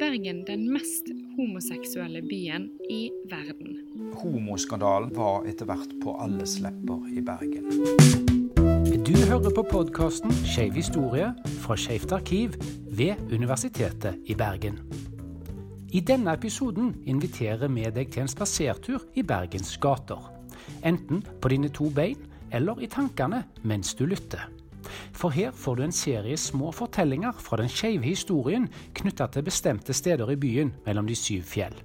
Bergen den mest homoseksuelle byen i verden. Homoskandalen var etter hvert på alles lepper i Bergen. Du hører på podkasten Skeiv historie fra Skeivt arkiv ved Universitetet i Bergen. I denne episoden inviterer vi deg til en spasertur i Bergens gater. Enten på dine to bein eller i tankene mens du lytter. For her får du en serie små fortellinger fra den skeive historien knytta til bestemte steder i byen mellom de syv fjell.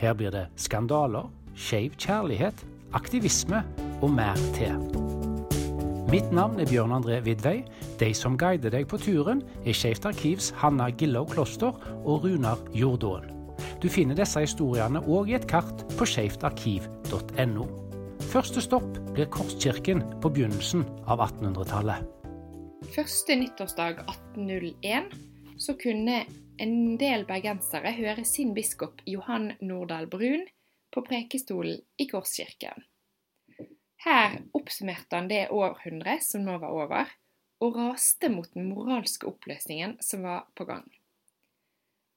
Her blir det skandaler, skeiv kjærlighet, aktivisme og mer til. Mitt navn er Bjørn André Vidvei. De som guider deg på turen, er Skeivt arkivs Hanna Gillow Kloster og Runar Jordåen. Du finner disse historiene òg i et kart på skeivtarkiv.no. Første stopp blir Korskirken på begynnelsen av 1800-tallet. Første nyttårsdag 1801 så kunne en del bergensere høre sin biskop Johan Nordahl Brun på prekestolen i Korskirken. Her oppsummerte han det århundret som nå var over, og raste mot den moralske oppløsningen som var på gang.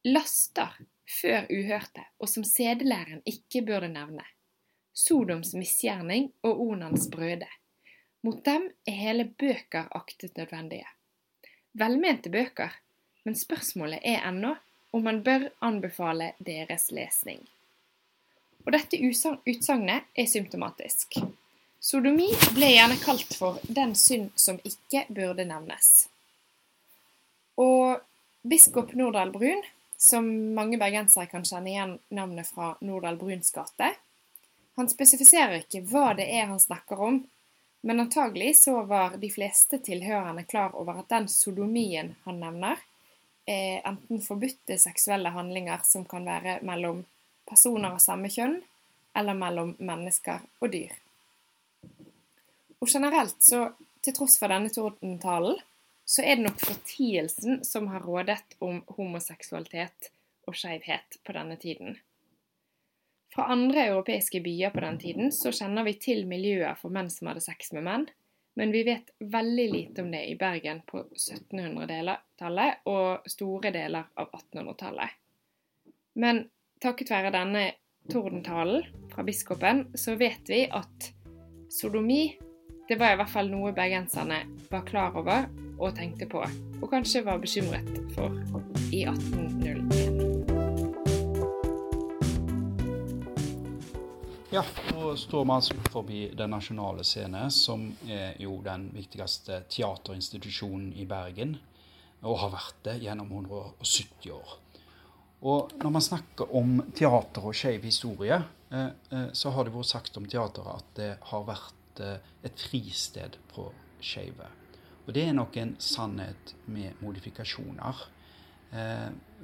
Laster før uhørte, og som sedelæren ikke burde nevne. Sodoms misgjerning og Onans brøde. Mot dem er hele bøker aktet nødvendige. Velmente bøker, men spørsmålet er ennå om man bør anbefale deres lesning. Og dette utsagnet er symptomatisk. Sodomi ble gjerne kalt for den synd som ikke burde nevnes. Og biskop Nordahl Brun, som mange bergensere kan kjenne igjen navnet fra Nordahl Bruns gate, han spesifiserer ikke hva det er han snakker om, men antagelig så var de fleste tilhørende klar over at den sodomien han nevner, er enten forbudte seksuelle handlinger som kan være mellom personer av samme kjønn, eller mellom mennesker og dyr. Og generelt, så til tross for denne tordentalen, så er det nok fortielsen som har rådet om homoseksualitet og skeivhet på denne tiden. Fra andre europeiske byer på den tiden så kjenner vi til miljøet for menn som hadde sex med menn, men vi vet veldig lite om det i Bergen på 1700-tallet og store deler av 1800-tallet. Men takket være denne tordentalen fra biskopen, så vet vi at sodomi det var i hvert fall noe bergenserne var klar over og tenkte på, og kanskje var bekymret for i 1801. Ja, nå står man altså forbi Den nasjonale scene, som er jo den viktigste teaterinstitusjonen i Bergen, og har vært det gjennom 170 år. Og når man snakker om teater og skeiv historie, eh, eh, så har det vært sagt om teateret at det har vært eh, et fristed på skeive. Og det er nok en sannhet med modifikasjoner.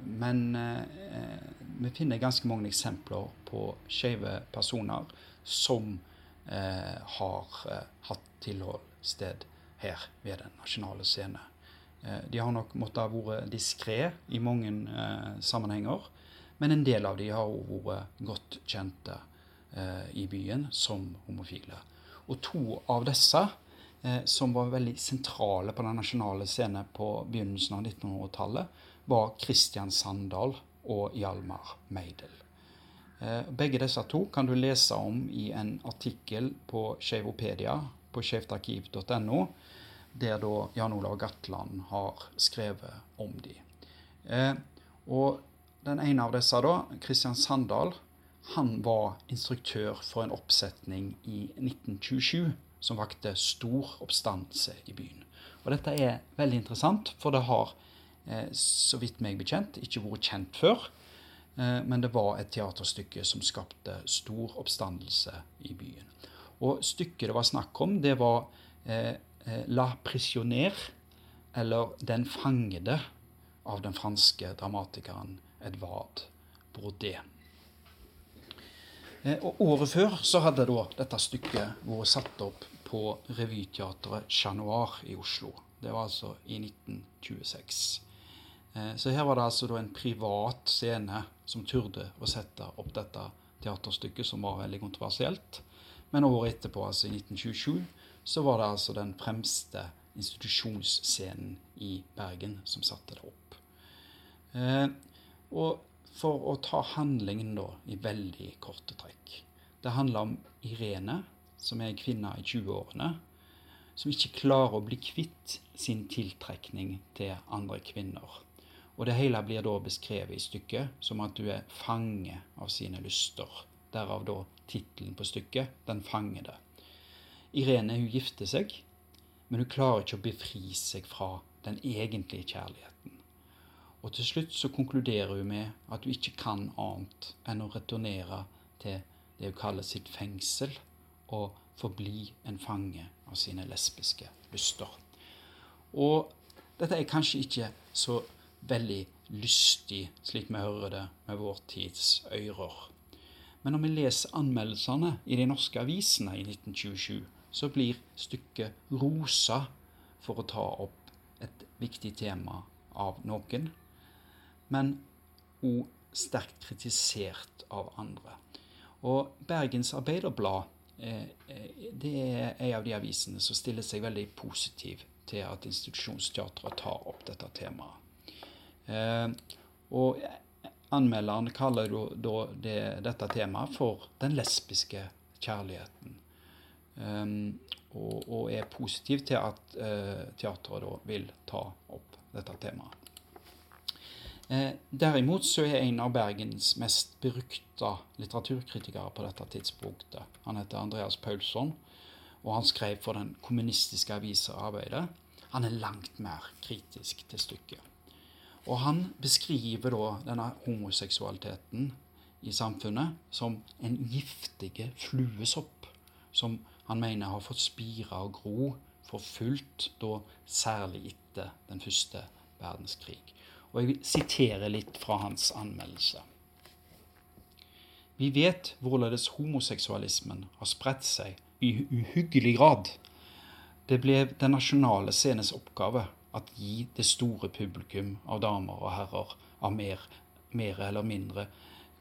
Eh, men eh, vi finner ganske mange eksempler på skeive personer som har hatt tilholdssted her ved Den nasjonale scene. De har nok måttet ha vært diskré i mange sammenhenger, men en del av de har òg vært godt kjente i byen som homofile. Og to av disse, eh, som var veldig sentrale på den nasjonale scenen på begynnelsen av 1900-tallet, var Kristian Sandal og Hjalmar Meidel. Eh, begge disse to kan du lese om i en artikkel på Skeivopedia på skeivtarkiv.no, der da Jan Olav Gatland har skrevet om de. Eh, og den ene av disse, da, Kristian Sandal, han var instruktør for en oppsetning i 1927 som vakte stor oppstandelse i byen. Og dette er veldig interessant, for det har, så vidt meg bekjent, ikke vært kjent før. Eh, men det var et teaterstykke som skapte stor oppstandelse i byen. Og stykket det var snakk om, det var eh, La Prisionnaire, eller Den fangede, av den franske dramatikeren Edvard. Eh, og Året før så hadde da dette stykket vært satt opp på revyteatret Chat Noir i Oslo. Det var altså i 1926. Eh, så her var det altså en privat scene som turde å sette opp dette teaterstykket, som var veldig kontroversielt. Men året etterpå, altså i 1927, så var det altså den fremste institusjonsscenen i Bergen som satte det opp. Eh, Og for å ta handlingen da i veldig korte trekk. Det handler om Irene, som er en kvinne i 20-årene, som ikke klarer å bli kvitt sin tiltrekning til andre kvinner. Og det hele blir da beskrevet i stykket som at du er fange av sine lyster. Derav da tittelen på stykket 'Den fangede'. Irene hun gifter seg, men hun klarer ikke å befri seg fra den egentlige kjærligheten. Og til slutt så konkluderer hun med at hun ikke kan annet enn å returnere til det hun kaller sitt fengsel, og forbli en fange av sine lesbiske lyster. Og dette er kanskje ikke så veldig lystig, slik vi hører det med vår tids ører. Men når vi leser anmeldelsene i de norske avisene i 1927, så blir stykket rosa for å ta opp et viktig tema av noen, men òg sterkt kritisert av andre. Og Bergens Arbeiderblad eh, det er en av de avisene som stiller seg veldig positiv til at institusjonsteatret tar opp dette temaet. Eh, og anmelderen kaller da det, dette temaet for den lesbiske kjærligheten. Um, og, og, er positiv til at uh, teatret da vil ta opp dette temaet. Eh, derimot så er en av Bergens mest berykta litteraturkritikere på dette tidspunktet. Han heter Andreas Paulsson, og han skrev for den kommunistiske avisa Arbeidet. Han er langt mer kritisk til stykket. Og han beskriver da denne homoseksualiteten i samfunnet som en giftig fluesopp, som han mener har fått spire og gro for fullt, da særlig etter den første verdenskrig. Og jeg vil sitere litt fra hans anmeldelse. Vi vet hvorledes homoseksualismen har spredt seg i uhyggelig grad. Det ble den nasjonale scenes oppgave at gi det store publikum av damer og herrer av mer, mer eller mindre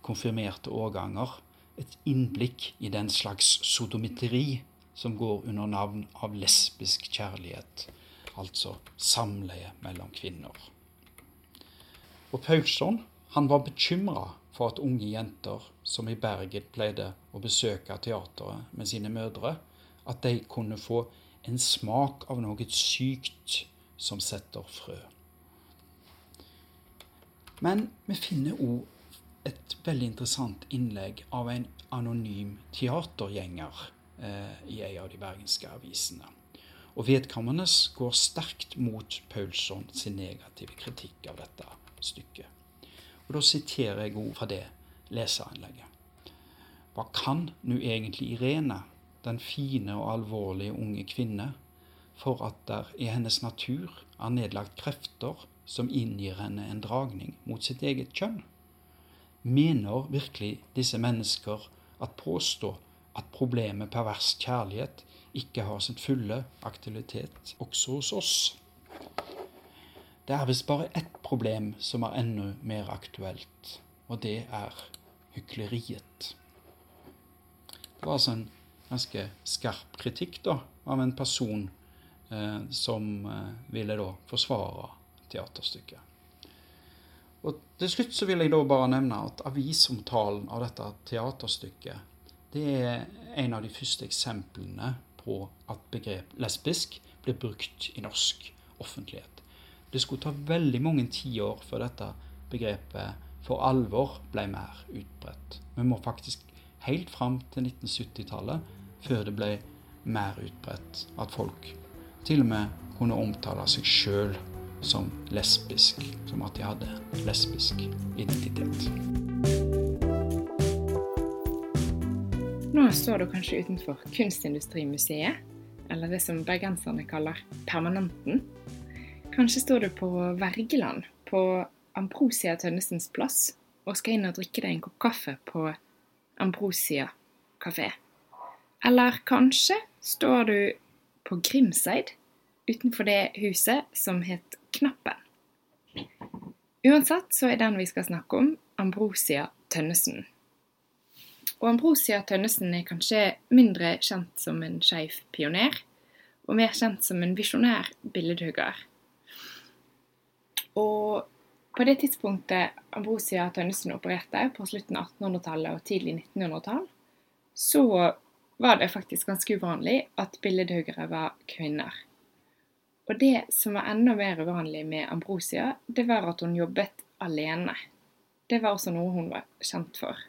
konfirmerte årganger et innblikk i den slags sodomiteri som går under navn av lesbisk kjærlighet, altså samleie mellom kvinner. Og Paulsson han var bekymra for at unge jenter som i Bergen pleide å besøke teateret med sine mødre, at de kunne få en smak av noe sykt som setter frø. Men vi finner òg et veldig interessant innlegg av en anonym teatergjenger eh, i en av de bergenske avisene. Og vedkommende går sterkt mot Paulsson sin negative kritikk av dette stykket. Og Da siterer jeg òg fra det leserinnlegget. Hva kan nu egentlig Irene, den fine og alvorlige unge kvinne, for at der i hennes natur er nedlagt krefter som inngir henne en dragning mot sitt eget kjønn? Mener virkelig disse mennesker at påstå at problemet pervers kjærlighet ikke har sin fulle aktualitet også hos oss? Det er visst bare ett problem som er enda mer aktuelt, og det er hykleriet. Det var altså en ganske skarp kritikk da, av en person som eh, ville da forsvare teaterstykket. Og Til slutt så vil jeg da bare nevne at avisomtalen av dette teaterstykket det er en av de første eksemplene på at begrep lesbisk blir brukt i norsk offentlighet. Det skulle ta veldig mange tiår før dette begrepet for alvor ble mer utbredt. Vi må faktisk helt fram til 1970-tallet før det ble mer utbredt at folk til og med kunne omtale seg sjøl som lesbisk, som at de hadde lesbisk identitet. Nå står du kanskje utenfor Kunstindustrimuseet, eller det som bergenserne kaller Permanenten. Kanskje står du på Vergeland, på Ambrosia Tønnesens plass, og skal inn og drikke deg en kopp kaffe på Ambrosia kafé. Eller kanskje står du på Grimseid, utenfor det huset som het Knappen. Uansett så er den vi skal snakke om, Ambrosia Tønnesen. Og Ambrosia Tønnesen er kanskje mindre kjent som en skeiv pioner, og mer kjent som en visjonær billedhugger. Og på det tidspunktet Ambrosia Tønnesen opererte, på slutten av 1800-tallet og tidlig 1900-tall, så var det faktisk ganske uvanlig at billedhuggere var kvinner. Og det som var enda mer uvanlig med Ambrosia, det var at hun jobbet alene. Det var også noe hun var kjent for.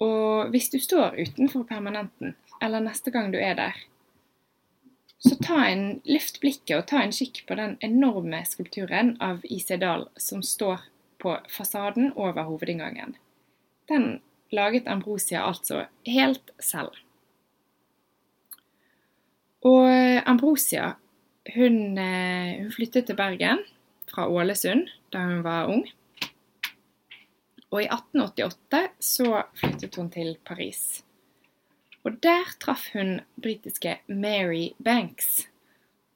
Og hvis du står utenfor permanenten, eller neste gang du er der, så ta en, løft blikket og ta en kikk på den enorme skulpturen av I.C. Dahl som står på fasaden over hovedinngangen. Den laget Ambrosia altså helt selv. Og Ambrosia hun, eh, hun flyttet til Bergen fra Ålesund da hun var ung. Og i 1888 så flyttet hun til Paris. Og der traff hun britiske Mary Banks.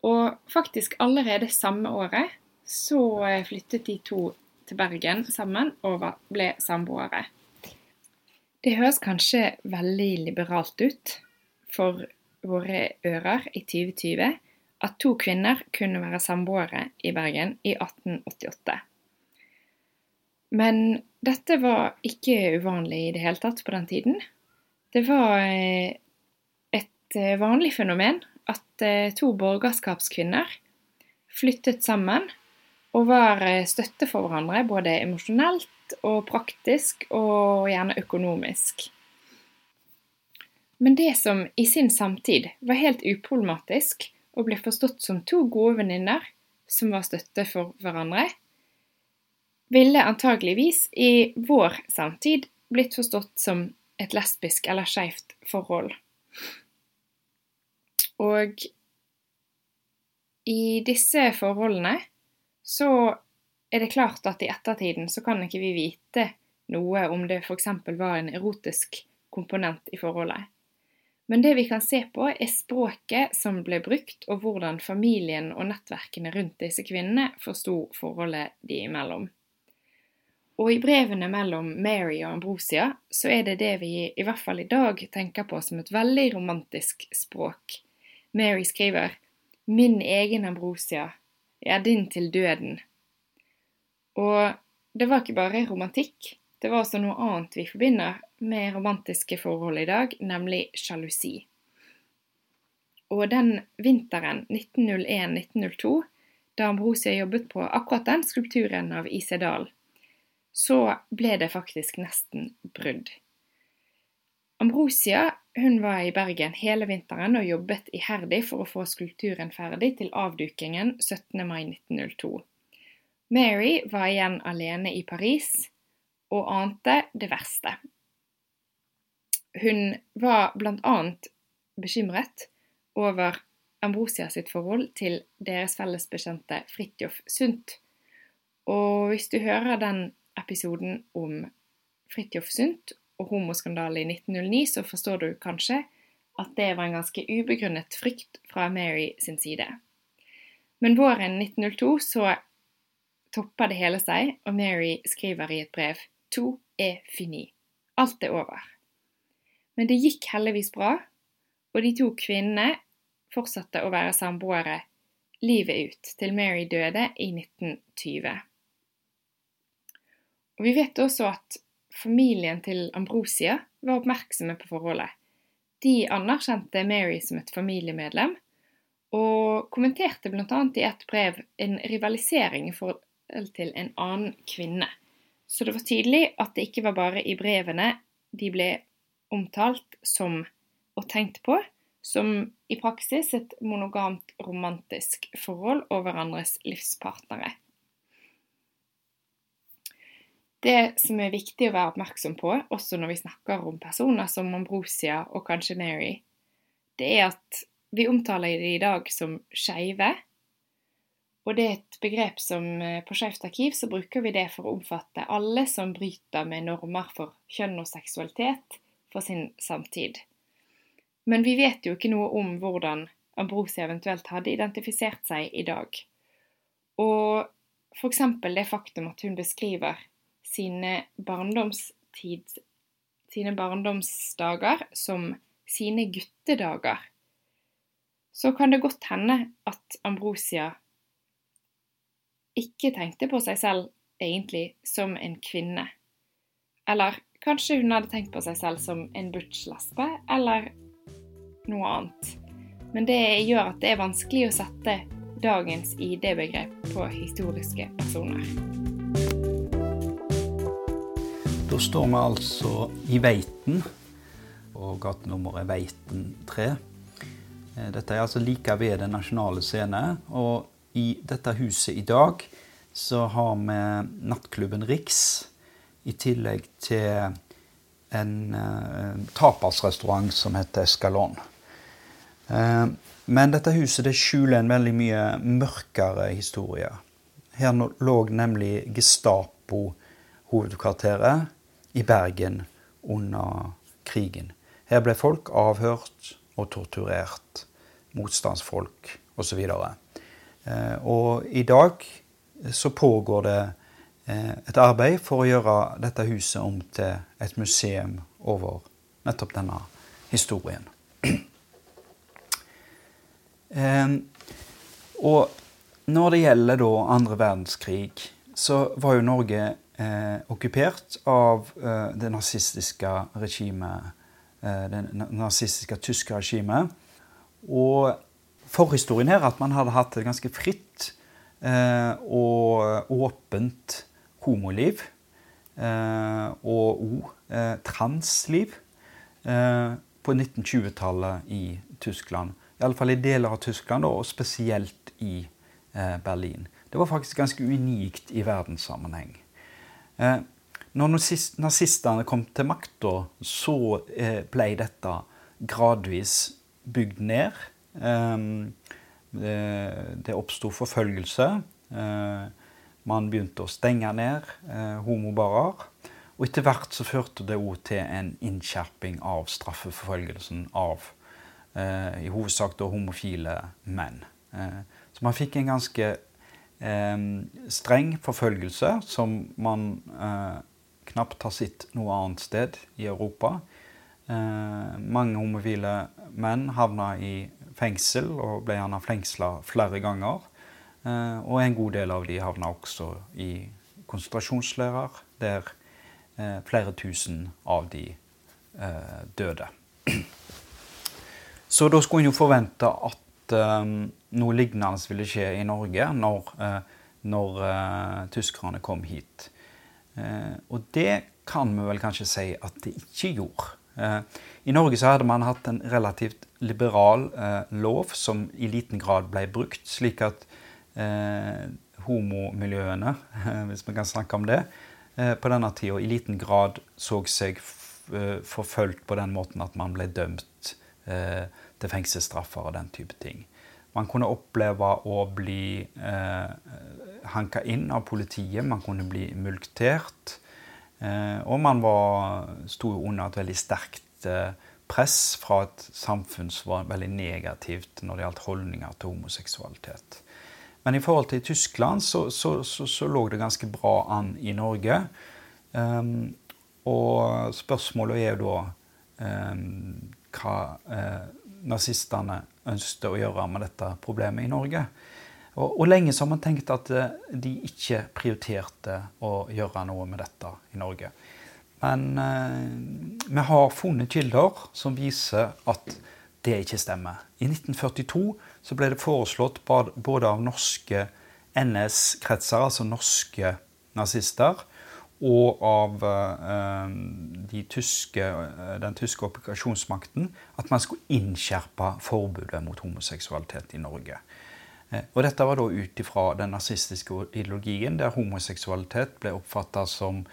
Og faktisk allerede samme året så eh, flyttet de to til Bergen sammen og ble samboere. Det høres kanskje veldig liberalt ut for våre ører i 2020 at to kvinner kunne være samboere i Bergen i 1888. Men dette var ikke uvanlig i det hele tatt på den tiden. Det var eh, et eh, vanlig fenomen at eh, to borgerskapskvinner flyttet sammen og var støtte for hverandre både emosjonelt og praktisk og gjerne økonomisk. Men det som i sin samtid var helt uproblematisk og ble forstått som to gode venninner som var støtte for hverandre, ville antageligvis i vår samtid blitt forstått som et lesbisk eller skeivt forhold. Og i disse forholdene så er det klart at i ettertiden så kan ikke vi vite noe om det f.eks. var en erotisk komponent i forholdet. Men det vi kan se på, er språket som ble brukt, og hvordan familien og nettverkene rundt disse kvinnene forsto forholdet de imellom. Og i brevene mellom Mary og Ambrosia så er det det vi i hvert fall i dag tenker på som et veldig romantisk språk. Mary skriver 'Min egen Ambrosia, er din til døden'. Og det var ikke bare romantikk, det var også noe annet vi forbinder med romantiske forhold i dag, nemlig sjalusi. Og den vinteren 1901-1902, da Ambrosia jobbet på akkurat den skulpturen av I.C. Dahl, så ble det faktisk nesten brudd. Ambrosia hun var i Bergen hele vinteren og jobbet iherdig for å få skulpturen ferdig til avdukingen 17. mai 1902. Mary var igjen alene i Paris og ante det verste. Hun var bl.a. bekymret over Ambrosia sitt forhold til deres felles bekjente Fridtjof Sundt. Og hvis du hører den episoden om Fridtjof Sundt og homoskandalen i 1909, så forstår du kanskje at det var en ganske ubegrunnet frykt fra Mary sin side. Men våren 1902 så topper det hele seg, og Mary skriver i et brev To er fini. Alt er over. Men det gikk heldigvis bra, og de to kvinnene fortsatte å være samboere livet ut, til Mary døde i 1920. Og Vi vet også at familien til Ambrosia var oppmerksomme på forholdet. De anerkjente Mary som et familiemedlem, og kommenterte bl.a. i et brev en rivalisering i forhold til en annen kvinne. Så det var tydelig at det ikke var bare i brevene de ble omtalt som og tenkt på, som i praksis et monogamt romantisk forhold og hverandres livspartnere. Det som er viktig å være oppmerksom på, også når vi snakker om personer som Ambrosia og kanskje Mary, det er at vi omtaler dem i dag som skeive. Og det er et begrep som eh, på Skeivt arkiv så bruker vi det for å omfatte alle som bryter med normer for kjønn og seksualitet for sin samtid. Men vi vet jo ikke noe om hvordan Ambrosia eventuelt hadde identifisert seg i dag. Og f.eks. det faktum at hun beskriver sine, sine barndomsdager som sine guttedager, så kan det godt hende at Ambrosia ikke tenkte på seg selv egentlig som en kvinne. Eller kanskje hun hadde tenkt på seg selv som en butch-lesbe, eller noe annet. Men det gjør at det er vanskelig å sette dagens ID-begrep på historiske personer. Da står vi altså i Veiten, og gatenummeret er Veiten 3. Eh, dette er altså like ved Den nasjonale scene, og i dette huset i dag så har vi nattklubben Riks, i tillegg til en uh, tapasrestaurant som heter Escalon. Uh, men dette huset det skjuler en veldig mye mørkere historie. Her lå nemlig Gestapo-hovedkvarteret i Bergen under krigen. Her ble folk avhørt og torturert. Motstandsfolk osv. Og, eh, i dag så pågår det eh, et arbeid for å gjøre dette huset om til et museum over nettopp denne historien. Eh, og når det gjelder da andre verdenskrig, så var jo Norge eh, okkupert av eh, det nazistiske regimet, eh, det nazistiske tyske regimet. Og forhistorien her er at man hadde hatt et ganske fritt eh, og åpent homoliv. Eh, og òg transliv på 1920-tallet i Tyskland. Iallfall i deler av Tyskland, og spesielt i Berlin. Det var faktisk ganske unikt i verdenssammenheng. Eh, når nazistene kom til makta, så eh, ble dette gradvis bygd ned. Eh, det oppsto forfølgelse. Man begynte å stenge ned homobarer. Og etter hvert så førte det òg til en innskjerping av straffeforfølgelsen av i hovedsak da homofile menn. Så man fikk en ganske eh, streng forfølgelse som man eh, knapt har sett noe annet sted i Europa. Eh, mange homofile menn havna i fengsel og ble gjerne fengsla flere ganger. Eh, og en god del av de havna også i konsentrasjonsleirer, der eh, flere tusen av de eh, døde. Så da skulle en jo forvente at noe lignende ville skje i Norge når, når tyskerne kom hit. Og det kan vi vel kanskje si at det ikke gjorde. I Norge så hadde man hatt en relativt liberal lov som i liten grad ble brukt, slik at homomiljøene, hvis vi kan snakke om det, på denne tida i liten grad så seg forfulgt på den måten at man ble dømt til fengselsstraffer og den type ting. Man kunne oppleve å bli eh, hanka inn av politiet, man kunne bli mulktert. Eh, og man var, sto under et veldig sterkt eh, press fra et samfunn som var veldig negativt når det gjaldt holdninger til homoseksualitet. Men i forhold til Tyskland så, så, så, så lå det ganske bra an i Norge. Um, og spørsmålet er jo da um, hva uh, nazistene ønsket å gjøre med dette problemet i Norge. Og, og lenge så har man tenkt at eh, de ikke prioriterte å gjøre noe med dette i Norge. Men eh, vi har funnet kilder som viser at det ikke stemmer. I 1942 så ble det foreslått både av norske NS-kretser, altså norske nazister, og av eh, de tyske, eh, den tyske opplikasjonsmakten, at man skulle innskjerpe forbudet mot homoseksualitet i Norge. Eh, og dette var da ut ifra den nazistiske ideologien, der homoseksualitet ble oppfatta som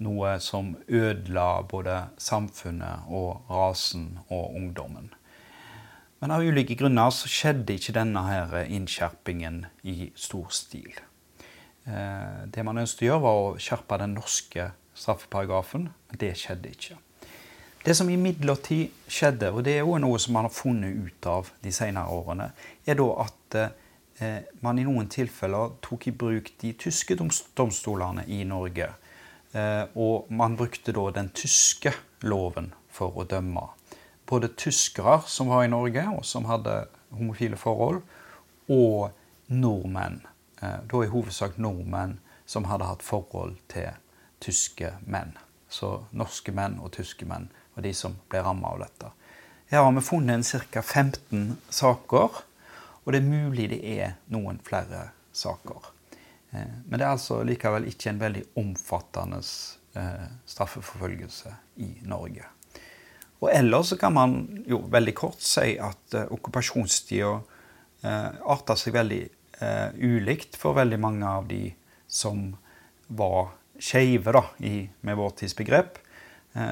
noe som ødela både samfunnet og rasen og ungdommen. Men av ulike grunner så skjedde ikke denne her innskjerpingen i stor stil. Eh, det man ønsket å gjøre, var å skjerpe den norske straffeparagrafen. Men det skjedde ikke. Det som imidlertid skjedde, og det er jo noe som man har funnet ut av de senere årene, er da at eh, man i noen tilfeller tok i bruk de tyske domstolene i Norge. Eh, og man brukte da den tyske loven for å dømme. Både tyskere som var i Norge, og som hadde homofile forhold, og nordmenn Eh, da i hovedsak nordmenn som hadde hatt forhold til tyske menn. Så norske menn og tyske menn var de som ble ramma av dette. Her har vi funnet ca. 15 saker, og det er mulig det er noen flere saker. Eh, men det er altså likevel ikke en veldig omfattende eh, straffeforfølgelse i Norge. Og ellers kan man jo veldig kort si at uh, okkupasjonstida arta seg veldig ulikt for veldig mange av de som var skeive med vår tids begrep.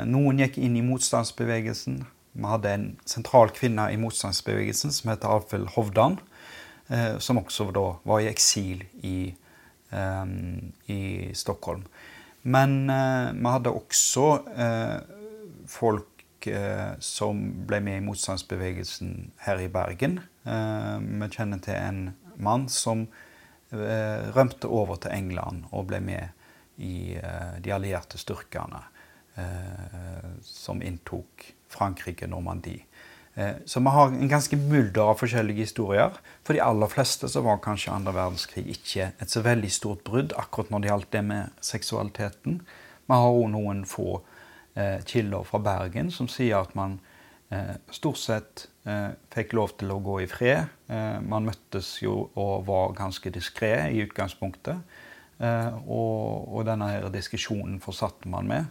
Noen gikk inn i motstandsbevegelsen. Vi hadde en sentral kvinne i motstandsbevegelsen som heter Alfhild Hovdan, som også da var i eksil i, i Stockholm. Men vi hadde også folk Eh, som ble med i motstandsbevegelsen her i Bergen. Eh, vi kjenner til en mann som eh, rømte over til England og ble med i de allierte styrkene som inntok Frankrike, Normandie. Så vi har en ganske mulder av forskjellige historier. For de aller fleste så var kanskje andre verdenskrig ikke et så veldig stort brudd akkurat når det gjaldt det med seksualiteten. Vi har òg noen få eh, kilder fra Bergen som sier at man eh, stort sett eh, fikk lov til å gå i fred. Eh, man møttes jo og var ganske diskré i utgangspunktet. Eh, og, og, denne her diskusjonen fortsatte man med.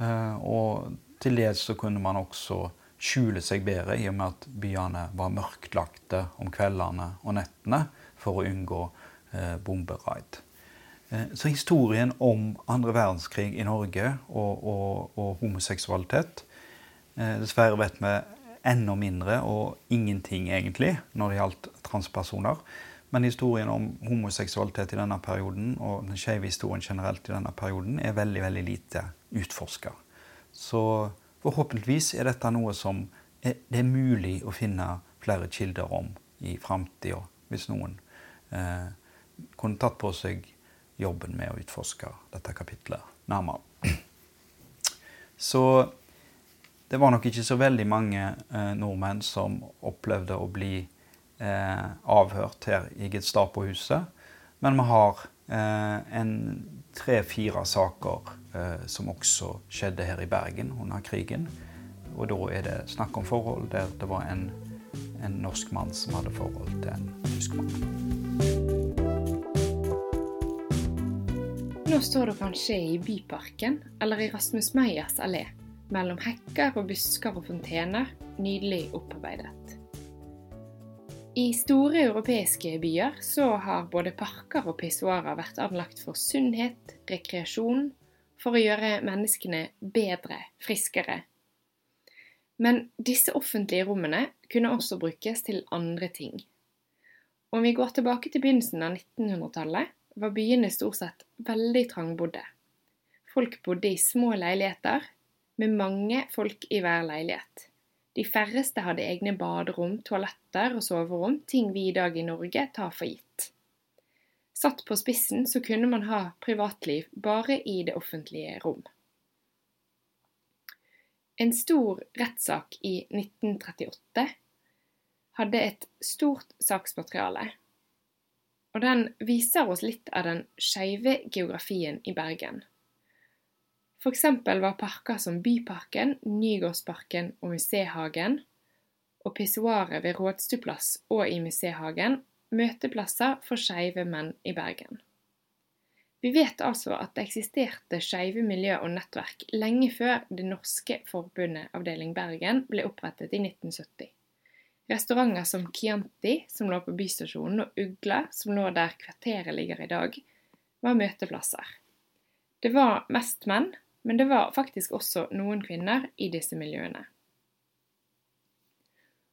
Eh, og til dels så kunne man også skjule seg bedre i og med at byene var mørklagte om kveldene og nettene for å unngå eh, bomberaid. Eh, så historien om andre verdenskrig i Norge og, og, og homoseksualitet eh, Dessverre vet vi enda mindre og ingenting, egentlig, når det gjaldt transpersoner. Men historien om homoseksualitet i denne perioden og den skeive historien generelt i denne perioden er veldig veldig lite utforska. Så forhåpentligvis er dette noe som er, det er mulig å finne flere kilder om i framtida, hvis noen eh, kunne tatt på seg jobben med å utforske dette kapitlet nærmere. Så det var nok ikke så veldig mange eh, nordmenn som opplevde å bli eh, avhørt her i Gestapo-huset. Men vi har eh, en tre-fire saker eh, som også skjedde her i Bergen under krigen. Og da er det snakk om forhold der det var en, en norsk mann som hadde forhold til en tysk mann. Nå står du kanskje i Byparken eller i Rasmus Meyers allé, mellom hekker og busker og fontener, nydelig opparbeidet. I store europeiske byer så har både parker og pissoarer vært anlagt for sunnhet, rekreasjon, for å gjøre menneskene bedre, friskere. Men disse offentlige rommene kunne også brukes til andre ting. Om vi går tilbake til begynnelsen av 1900-tallet, var byene stort sett veldig trangbodde. Folk bodde i små leiligheter, med mange folk i hver leilighet. De færreste hadde egne baderom, toaletter og soverom, ting vi i dag i Norge tar for gitt. Satt på spissen så kunne man ha privatliv bare i det offentlige rom. En stor rettssak i 1938 hadde et stort saksmateriale og den viser oss litt av den skeive geografien i Bergen. Eksempel var parker som Byparken, Nygårdsparken og Musehagen, og pissoaret ved Rådstuplass og i Musehagen møteplasser for skeive menn i Bergen. Vi vet altså at det eksisterte skeive miljø og nettverk lenge før Det norske forbundet avdeling Bergen ble opprettet i 1970. Restauranter som Chianti, som lå på Bystasjonen, og Ugla, som lå der kvarteret ligger i dag, var møteplasser. Det var mest menn, men det var faktisk også noen kvinner i disse miljøene.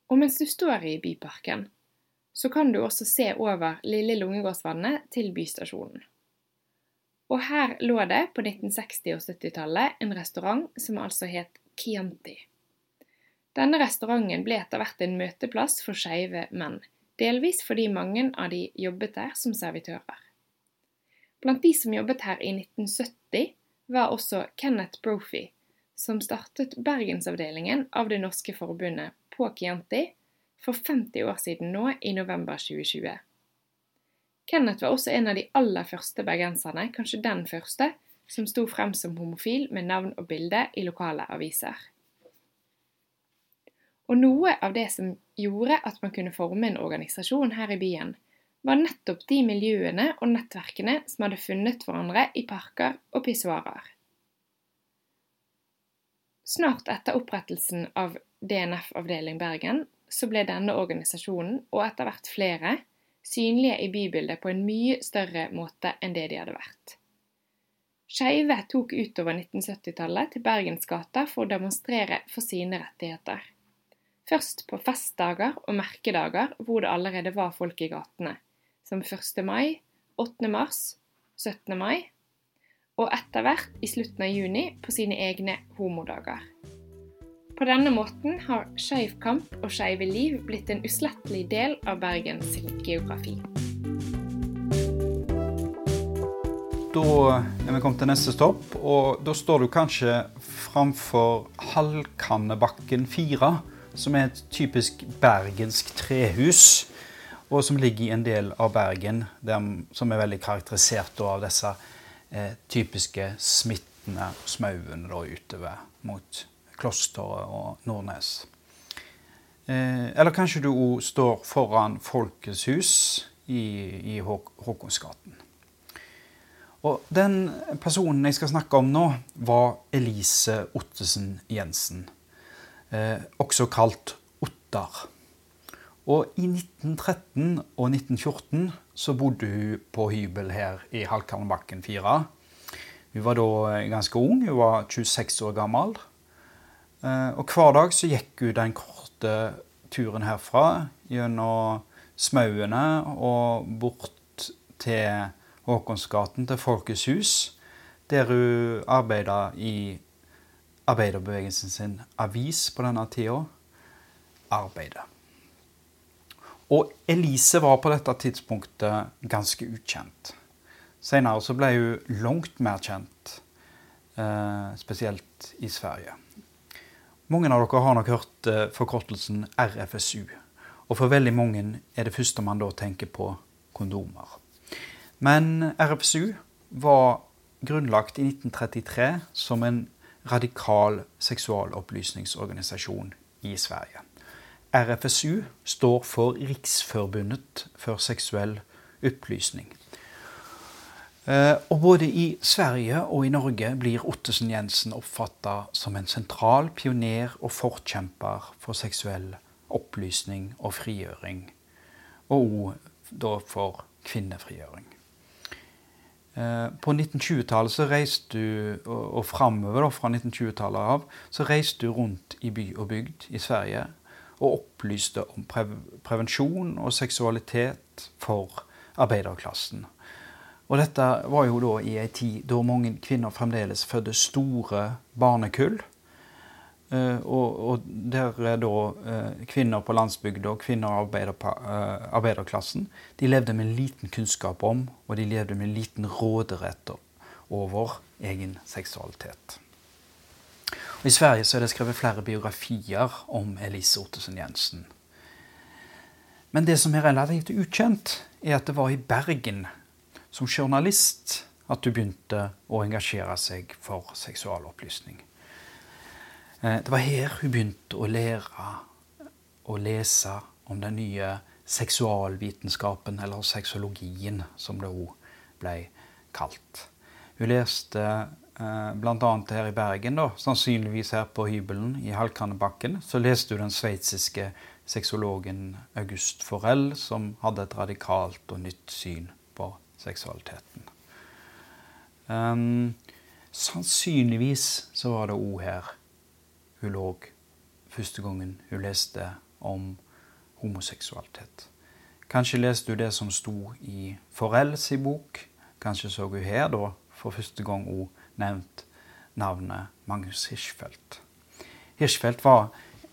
Og mens du står i Byparken, så kan du også se over Lille Lungegårdsvannet til Bystasjonen. Og her lå det på 1960- og 70-tallet en restaurant som altså het Chianti. Denne restauranten ble etter hvert en møteplass for skeive menn, delvis fordi mange av de jobbet der som servitører. Blant de som jobbet her i 1970, var også Kenneth Brophy, som startet bergensavdelingen av Det norske forbundet på Chianti for 50 år siden nå, i november 2020. Kenneth var også en av de aller første bergenserne, kanskje den første, som sto frem som homofil med navn og bilde i lokale aviser. Og noe av det som gjorde at man kunne forme en organisasjon her i byen, var nettopp de miljøene og nettverkene som hadde funnet hverandre i parker og pissoarer. Snart etter opprettelsen av DNF avdeling Bergen, så ble denne organisasjonen, og etter hvert flere, synlige i bybildet på en mye større måte enn det de hadde vært. Skeive tok utover 1970-tallet til Bergensgata for å demonstrere for sine rettigheter. Først på festdager og merkedager hvor det allerede var folk i gatene, som 1. mai, 8. mars, 17. mai, og etter hvert i slutten av juni på sine egne homodager. På denne måten har skeiv kamp og skeive liv blitt en uslettelig del av Bergens geografi. Da er vi kommet til neste stopp, og da står du kanskje framfor Halvkannebakken 4, som er et typisk bergensk trehus, og som ligger i en del av Bergen der, som er veldig karakterisert av disse eh, typiske smittende smauene utover mot Klosteret og Nordnes. Eh, eller kanskje du òg står foran Folkets hus i, i Håkonsgaten. Og den personen jeg skal snakke om nå, var Elise Ottesen Jensen. Eh, også kalt Ottar. Og i 1913 og 1914 så bodde hun på hybel her i Halkanbakken 4. Hun var da ganske ung, hun var 26 år gammel. Eh, og hver dag så gikk hun den korte turen herfra gjennom smauene og bort til Håkonsgaten, til Folkets hus, der hun arbeida i arbeiderbevegelsen sin avis på denne tida, Arbeidet. Og Elise var på dette tidspunktet ganske ukjent. Senere så ble hun langt mer kjent, eh, spesielt i Sverige. Mange av dere har nok hørt eh, forkortelsen RFSU. Og for veldig mange er det første man da tenker på kondomer. Men RFSU var grunnlagt i 1933 som en radikal seksualopplysningsorganisasjon i Sverige. RFSU står for Riksforbundet for seksuell opplysning. Eh, og både i Sverige og i Norge blir Ottesen Jensen oppfatta som en sentral pioner og forkjemper for seksuell opplysning og frigjøring. Og òg for kvinnefrigjøring. Eh, på 1920-tallet så reiste du, og framover fra 1920-tallet av, så reiste du rundt i by og bygd i Sverige og opplyste om prevensjon og seksualitet for arbeiderklassen. Og dette var jo da i ei tid da mange kvinner fremdeles fødte store barnekull. Uh, og, der er da uh, kvinner på landsbygda og kvinner i uh, arbeiderklassen de levde med liten kunnskap om, og de levde med liten råderett over egen seksualitet. I Sverige så er det skrevet flere biografier om Elise Ottesen Jensen. Men det som er relativt ukjent, er at det var i Bergen som journalist at du begynte å engasjere seg for seksualopplysning. Eh, det var her hun begynte å lære å lese om den nye seksualvitenskapen, eller sexologien, som det òg ble kalt. Hun leste bl.a. her i Bergen, da, sannsynligvis her på hybelen i Halkannebakken, så leste hun den sveitsiske sexologen August Forell, som hadde et radikalt og nytt syn på seksualiteten. Um, sannsynligvis så var det òg her hun lå første gangen hun leste om homoseksualitet. Kanskje leste hun det som sto i Forell sin bok. Kanskje så hun her da for første gang hun nevnt navnet Magnus Hirschfeldt. Hirschfeldt var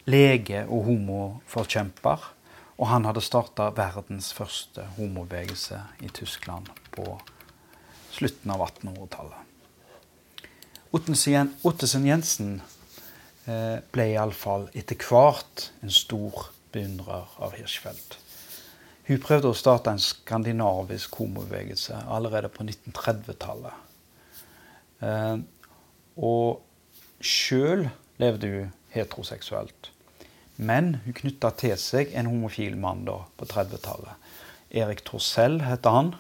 lege og homoforkjemper og han hadde starta verdens første homobevegelse i Tyskland på slutten av 1800-tallet. Ottesen Jensen ble iallfall etter hvert en stor beundrer av Hirschfeldt. Hun prøvde å starte en skandinavisk homobevegelse allerede på 1930-tallet. Eh, og sjøl levde hun heteroseksuelt. Men hun knytta til seg en homofil mann da, på 30-tallet. Erik Torsell heter han.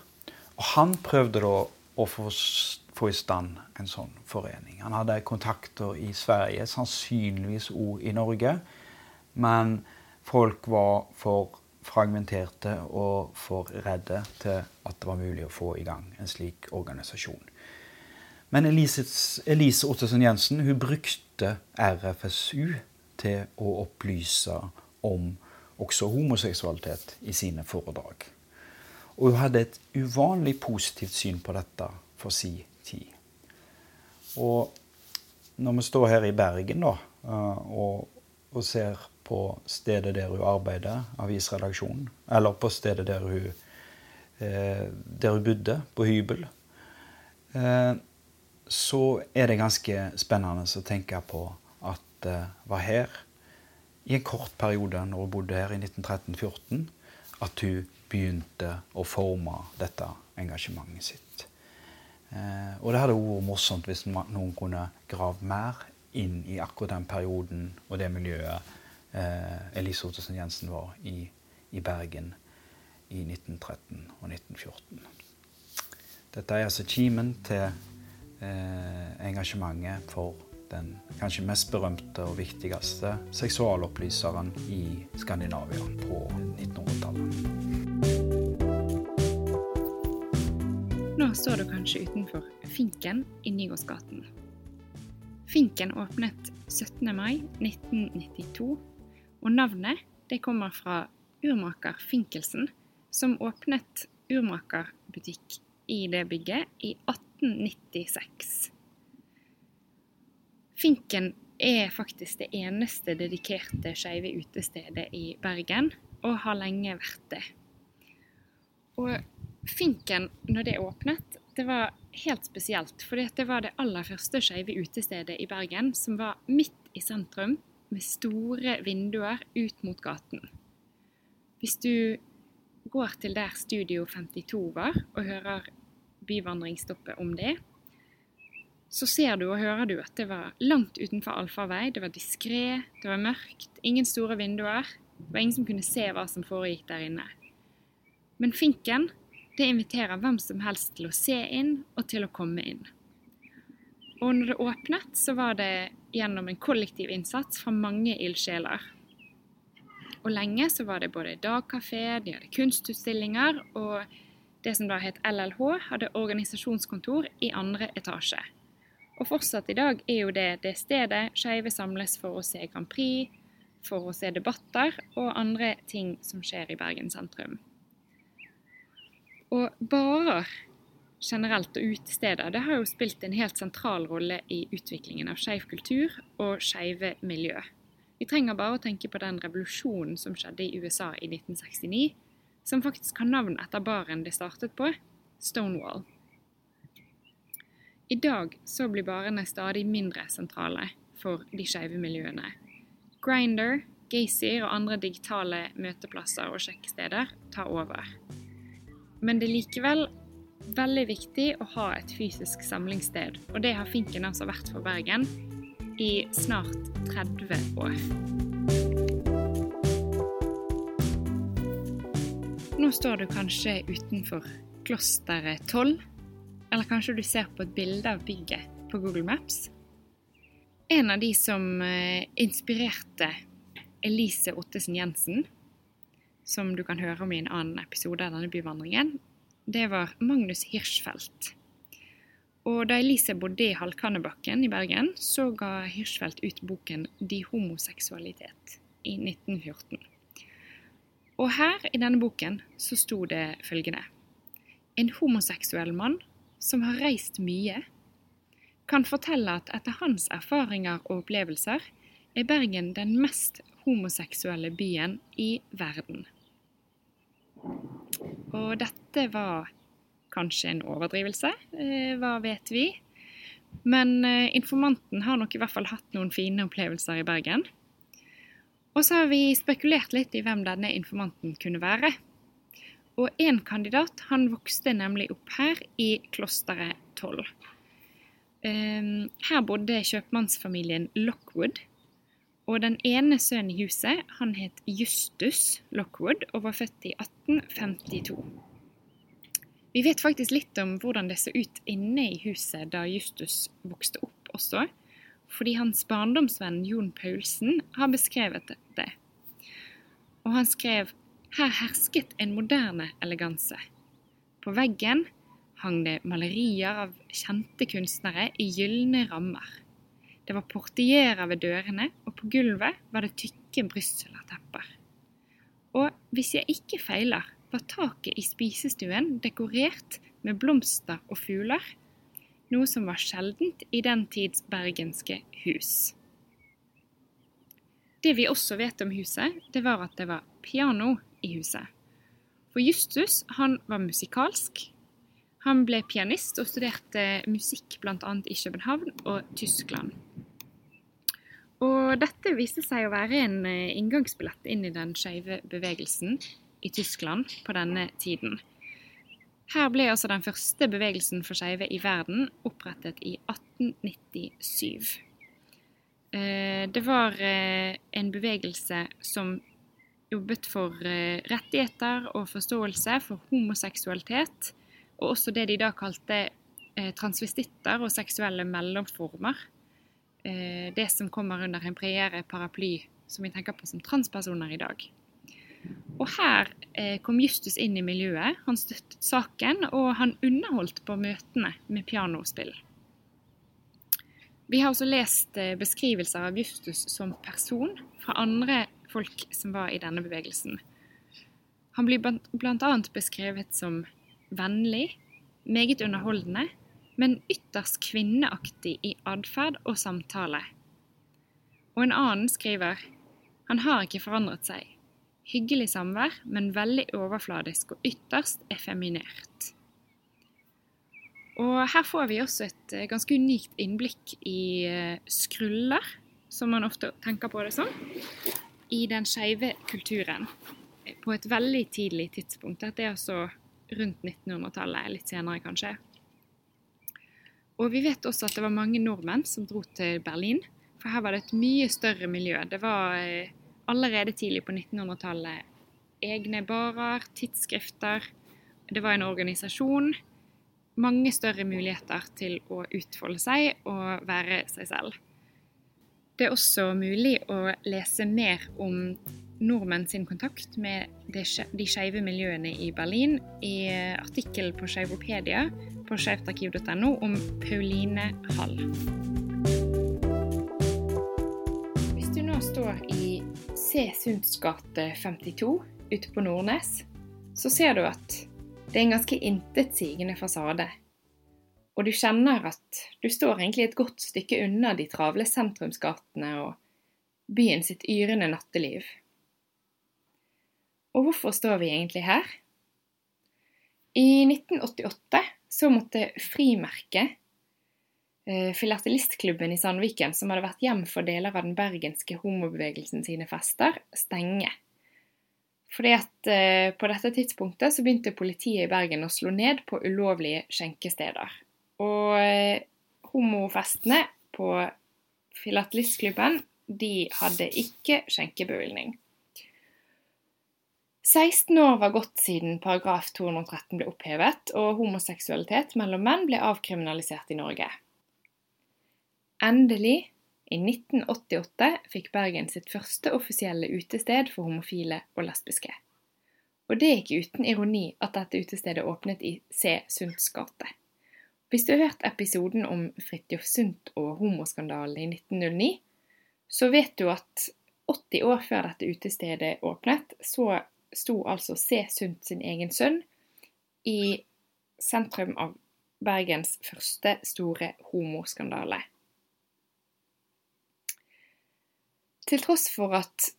Og han prøvde da å få, få, i stand en sånn forening. Han hadde kontakter i Sverige, sannsynligvis òg i Norge. Men folk var for fragmenterte og for redde til at det var mulig å få i gang en slik organisasjon. Men Elise, Elise Ottesen Jensen hun brukte RFSU til å opplyse om også homoseksualitet i sine foredrag. Og hun hadde et uvanlig positivt syn på dette for si tid. Og når vi står her i Bergen da, eh, og, og ser på stedet der hun arbeider, avisredaksjonen, eller på stedet der hun, eh, der hun bodde, på hybel, eh, så er det ganske spennende å tenke på at det var her, i en kort periode når hun bodde her i 1913-14, at hun begynte å forme dette engasjementet sitt. Eh, og det hadde vært morsomt hvis noen kunne grave mer inn i akkurat den perioden og det miljøet eh, Elise Ottesen Jensen var i, i, Bergen i 1913 og 1914. Dette er altså kimen til eh, engasjementet for den kanskje mest berømte og viktigste seksualopplyseren i Skandinavia på 1900-tallet. Nå står du kanskje utenfor Finken i Nygårdsgaten. Finken åpnet 17. mai 1992 og navnet det kommer fra urmaker Finkelsen, som åpnet urmakerbutikk i det bygget i 1896. Finken er faktisk det eneste dedikerte skeive utestedet i Bergen, og har lenge vært det. Og Finken, når det åpnet, det var helt spesielt. For det var det aller første skeive utestedet i Bergen som var midt i sentrum, med store vinduer ut mot gaten. Hvis du går til der Studio 52 var, og hører byvandringsstoppet om det, så ser du og hører du at det var langt utenfor allfarvei. Det var diskré, det var mørkt, ingen store vinduer. Det var ingen som kunne se hva som foregikk der inne. Men Finken det inviterer hvem som helst til å se inn og til å komme inn. Og når det åpnet, så var det gjennom en kollektiv innsats fra mange ildsjeler. Og lenge så var det både dagkafé, de hadde kunstutstillinger, og det som da het LLH, hadde organisasjonskontor i andre etasje. Og fortsatt i dag er jo det det stedet skeive samles for å se Grand Prix, for å se debatter og andre ting som skjer i Bergen sentrum. Og barer generelt og utesteder, det har jo spilt en helt sentral rolle i utviklingen av skeiv kultur og skeive miljø. Vi trenger bare å tenke på den revolusjonen som skjedde i USA i 1969, som faktisk har navn etter baren de startet på, Stonewall. I dag så blir barene stadig mindre sentrale for de skeive miljøene. Grinder, Gaysir og andre digitale møteplasser og sjekkesteder tar over. Men det er likevel veldig viktig å ha et fysisk samlingssted, og det har Finken altså vært for Bergen i snart 30 år. Nå står du kanskje utenfor klosteret 12, eller kanskje du ser på et bilde av bygget på Google Maps. En av de som eh, inspirerte Elise Ottesen Jensen, som du kan høre om i en annen episode av denne byvandringen, det var Magnus Hirschfeldt. Og da Elise bodde i Halvkannebakken i Bergen, så ga Hirschfeldt ut boken 'De homoseksualitet' i 1914. Og her i denne boken så sto det følgende En homoseksuell mann som har reist mye, kan fortelle at etter hans erfaringer og opplevelser er Bergen den mest homoseksuelle byen i verden. Og dette var kanskje en overdrivelse, eh, hva vet vi? Men eh, informanten har nok i hvert fall hatt noen fine opplevelser i Bergen. Og så har vi spekulert litt i hvem denne informanten kunne være. Og én kandidat han vokste nemlig opp her i klosteret Toll. Ehm, her bodde kjøpmannsfamilien Lockwood. Og den ene sønnen i huset han het Justus Lockwood og var født i 1852. Vi vet faktisk litt om hvordan det så ut inne i huset da Justus vokste opp også, fordi hans barndomsvenn Jon Paulsen har beskrevet det. Og han skrev her hersket en moderne eleganse. På veggen hang det malerier av kjente kunstnere i gylne rammer. Det var portierer ved dørene, og på gulvet var det tykke brystsellertepper. Og hvis jeg ikke feiler, var taket i spisestuen dekorert med blomster og fugler, noe som var sjeldent i den tids bergenske hus. Det vi også vet om huset, det var at det var piano i huset. For Justus han var musikalsk. Han ble pianist og studerte musikk bl.a. i København og Tyskland. Og dette viste seg å være en eh, inngangsbillett inn i den skeive bevegelsen i Tyskland på denne tiden. Her ble altså den første bevegelsen for skeive i verden opprettet i 1897. Eh, det var eh, en bevegelse som jobbet for eh, rettigheter og forståelse for homoseksualitet, og også det de da kalte transvestitter og seksuelle mellomformer. Det som kommer under en bredere paraply som vi tenker på som transpersoner i dag. Og her kom Justus inn i miljøet. Han støttet saken, og han underholdt på møtene med pianospill. Vi har også lest beskrivelser av Justus som person fra andre folk som var i denne bevegelsen. Han blir bl.a. beskrevet som vennlig, meget underholdende, men ytterst kvinneaktig i atferd og samtale. Og en annen skriver han har ikke forandret seg. Hyggelig samvær, men veldig overfladisk og ytterst effeminert. Og her får vi også et eh, ganske unikt innblikk i eh, skruller, som man ofte tenker på det som i den skeive kulturen på et veldig tidlig tidspunkt. Dette er altså rundt 1900-tallet, litt senere kanskje. Og vi vet også at det var mange nordmenn som dro til Berlin, for her var det et mye større miljø. Det var eh, allerede tidlig på 1900-tallet egne barer, tidsskrifter. Det var en organisasjon. Mange større muligheter til å utfolde seg og være seg selv. Det er også mulig å lese mer om nordmenn sin kontakt med de skeive miljøene i Berlin i artikkelen på Skeivopedia på skeivtarkiv.no om Pauline Hall. C. Sunds gate 52 ute på Nordnes, så ser du at det er en ganske intetsigende fasade og du kjenner at du står egentlig et godt stykke unna de travle sentrumsgatene og byen sitt yrende natteliv. Og hvorfor står vi egentlig her? I 1988 så måtte frimerket, filatelistklubben i Sandviken, som hadde vært hjem for deler av den bergenske homobevegelsen sine fester, stenge. Fordi at eh, På dette tidspunktet så begynte politiet i Bergen å slå ned på ulovlige skjenkesteder. Og eh, homofestene på Filatelistklubben de hadde ikke skjenkebevilgning. 16 år var gått siden paragraf 213 ble opphevet, og homoseksualitet mellom menn ble avkriminalisert i Norge. Endelig, i 1988, fikk Bergen sitt første offisielle utested for homofile og lesbiske. Og det er ikke uten ironi at dette utestedet åpnet i C. Sunds gate. Hvis du har hørt episoden om Fridtjof Sundt og homoskandalen i 1909, så vet du at 80 år før dette utestedet åpnet, så sto altså C. Sundt sin egen sønn i sentrum av Bergens første store homoskandale. Til tross for at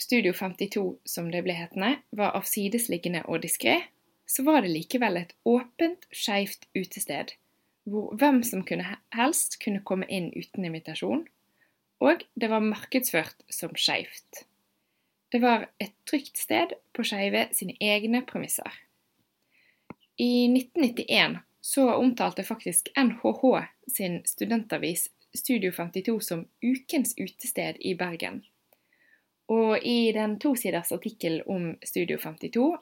Studio 52, som det ble hetende, var avsidesliggende og diskré, så var det likevel et åpent, skeivt utested hvor hvem som kunne helst kunne komme inn uten invitasjon, og det var markedsført som skeivt. Det var et trygt sted på skeive sine egne premisser. I 1991 så omtalte faktisk NHH sin studentavis Studio 52 som ukens utested i Bergen. Og i den tosiders artikkel om Studio 52,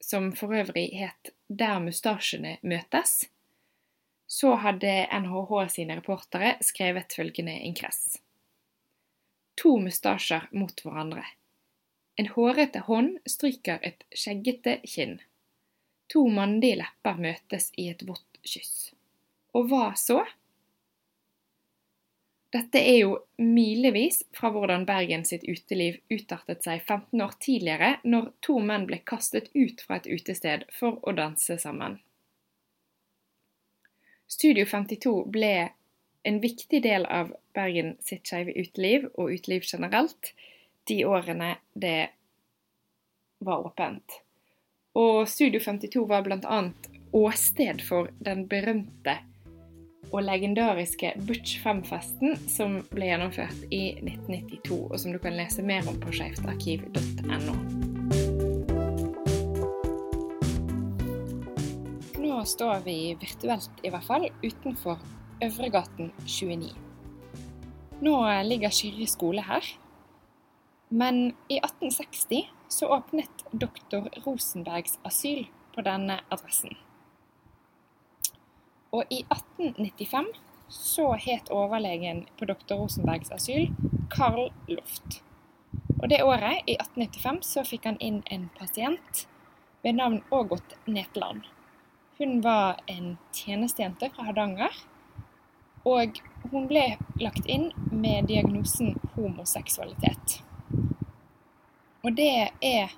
som for øvrig het Der mustasjene møtes, så hadde NHH sine reportere skrevet følgende inkress. To mustasjer mot hverandre. En hårete hånd stryker et skjeggete kinn. To mandige lepper møtes i et vått kyss. Og hva så? Dette er jo milevis fra hvordan Bergen sitt uteliv utartet seg 15 år tidligere, når to menn ble kastet ut fra et utested for å danse sammen. Studio 52 ble en viktig del av Bergen sitt skeive uteliv, og uteliv generelt, de årene det var åpent. Og Studio 52 var bl.a. åsted for den berømte og legendariske Butch 5-festen som ble gjennomført i 1992, og som du kan lese mer om på skeivtarkiv.no. Nå står vi virtuelt i hvert fall utenfor Øvregaten 29. Nå ligger Kyrre skole her, men i 1860 så åpnet doktor Rosenbergs asyl på denne adressen. Og i 1895 så het overlegen på doktor Rosenbergs asyl Karl Loft. Og det året, i 1895, så fikk han inn en pasient ved navn Ågot Netland. Hun var en tjenestejente fra Hardanger, og hun ble lagt inn med diagnosen homoseksualitet. Og det er,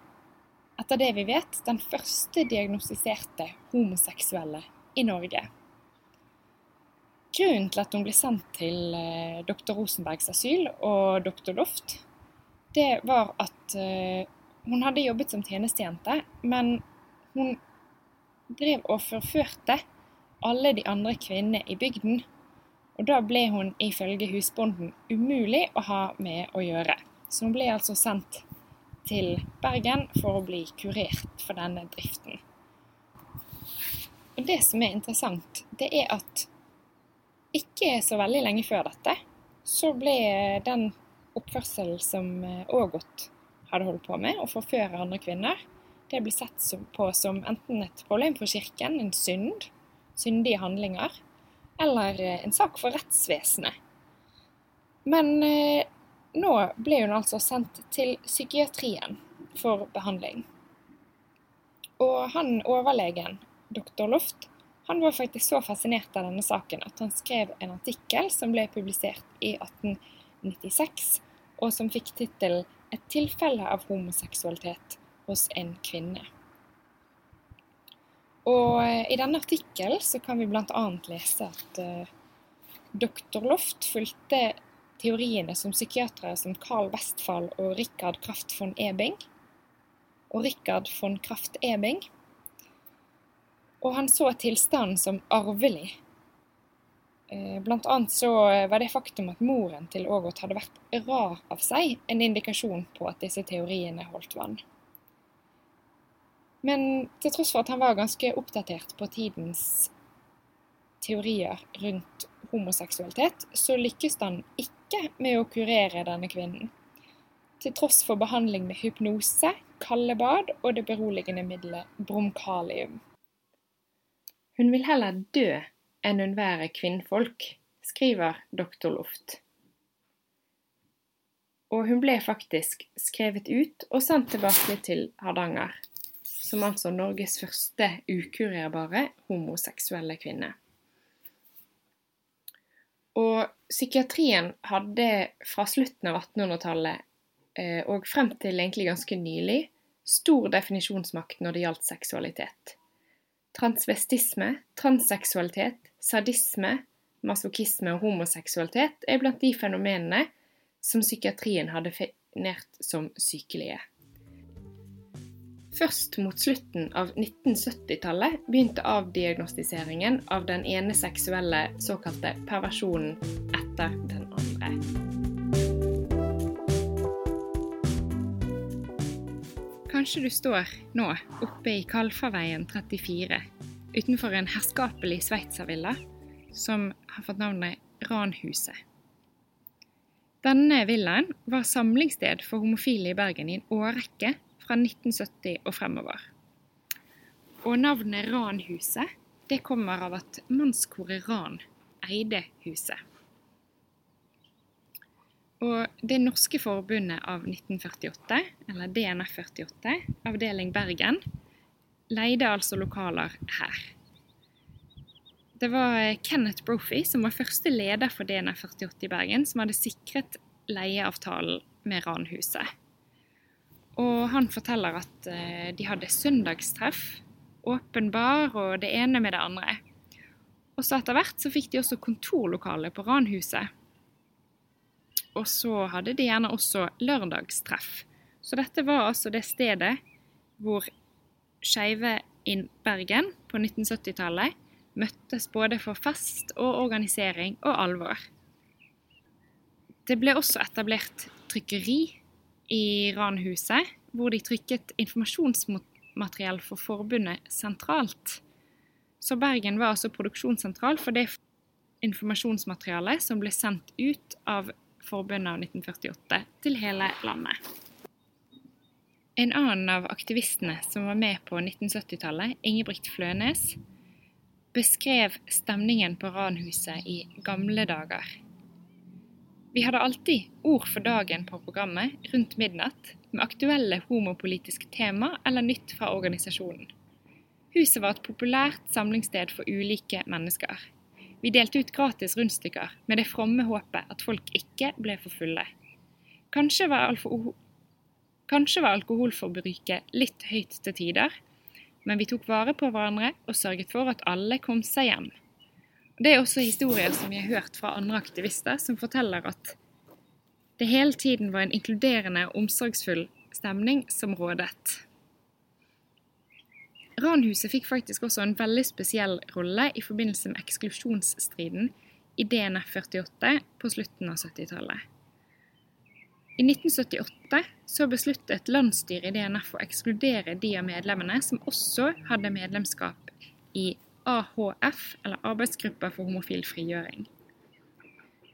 etter det vi vet, den første diagnostiserte homoseksuelle i Norge. Grunnen til at hun ble sendt til eh, dr. Rosenbergs asyl og dr. Loft, det var at eh, hun hadde jobbet som tjenestejente, men hun drev og forførte alle de andre kvinnene i bygden. Og da ble hun ifølge husbonden umulig å ha med å gjøre. Så hun ble altså sendt til Bergen for å bli kurert for denne driften. Og det som er interessant, det er at ikke så veldig lenge før dette så ble den oppførselen som Ågot hadde holdt på med, å forføre andre kvinner, det ble sett på som enten et problem for kirken, en synd, syndige handlinger, eller en sak for rettsvesenet. Men eh, nå ble hun altså sendt til psykiatrien for behandling. Og han overlegen, doktor Loft, han var faktisk så fascinert av denne saken at han skrev en artikkel som ble publisert i 1896, og som fikk tittel 'Et tilfelle av homoseksualitet hos en kvinne'. Og eh, I denne artikkelen kan vi bl.a. lese at uh, doktor Loft fulgte teoriene som psykiatere som Carl Westfall og Richard Kraft von Ebing. Og Richard von Kraft Ebing og han så tilstanden som arvelig. Eh, blant annet så var det faktum at moren til Ågot hadde vært rar av seg, en indikasjon på at disse teoriene holdt vann. Men til tross for at han var ganske oppdatert på tidens teorier rundt homoseksualitet, så lykkes han ikke med å kurere denne kvinnen. Til tross for behandling med hypnose, kalde bad og det beroligende middelet bromkalium. Hun vil heller dø enn hun være kvinnfolk, skriver doktor Loft. Og hun ble faktisk skrevet ut og sendt tilbake til Hardanger, som altså Norges første ukurerbare homoseksuelle kvinne. Og psykiatrien hadde fra slutten av 1800-tallet eh, og frem til egentlig ganske nylig stor definisjonsmakt når det gjaldt seksualitet transvestisme, transseksualitet, sadisme, masochisme og homoseksualitet er blant de fenomenene som psykiatrien har definert som sykelige. Først mot slutten av 1970-tallet begynte avdiagnostiseringen av den ene seksuelle såkalte perversjonen etter den andre. Kanskje du står nå oppe i Kalfaveien 34 utenfor en herskapelig sveitservilla som har fått navnet Ranhuset. Denne villaen var samlingssted for homofile i Bergen i en årrekke fra 1970 og fremover. Og navnet Ranhuset det kommer av at mannskoret Ran eide huset. Og Det norske forbundet av 1948, eller DNF 48, avdeling Bergen, leide altså lokaler her. Det var Kenneth Brophy som var første leder for DNF 48 i Bergen, som hadde sikret leieavtalen med Ranhuset. Og han forteller at eh, de hadde søndagstreff, åpen bar og det ene med det andre. Og så etter hvert så fikk de også kontorlokale på Ranhuset. Og så hadde de gjerne også lørdagstreff. Så dette var altså det stedet hvor skeive i Bergen på 1970-tallet møttes både for fest og organisering og alvor. Det ble også etablert trykkeri i Ranhuset, hvor de trykket informasjonsmateriell for forbundet sentralt. Så Bergen var altså produksjonssentral for det informasjonsmaterialet som ble sendt ut av forbundet av 1948 til hele landet. En annen av aktivistene som var med på 1970-tallet, Ingebrigt Flønes, beskrev stemningen på Ranhuset i gamle dager. Vi hadde alltid Ord for dagen på programmet rundt midnatt, med aktuelle homopolitiske tema eller nytt fra organisasjonen. Huset var et populært samlingssted for ulike mennesker. Vi delte ut gratis rundstykker med det fromme håpet at folk ikke ble for fulle. Kanskje var. Kanskje var alkoholforbruket litt høyt til tider, men vi tok vare på hverandre og sørget for at alle kom seg hjem. Det er også historier som vi har hørt fra andre aktivister, som forteller at det hele tiden var en inkluderende og omsorgsfull stemning som rådet. Ranhuset fikk faktisk også en veldig spesiell rolle i forbindelse med eksklusjonsstriden i DNF 48 på slutten av 70-tallet. I 1978 så besluttet landsstyret i DNF å ekskludere de av medlemmene som også hadde medlemskap i AHF, eller Arbeidsgruppa for homofil frigjøring.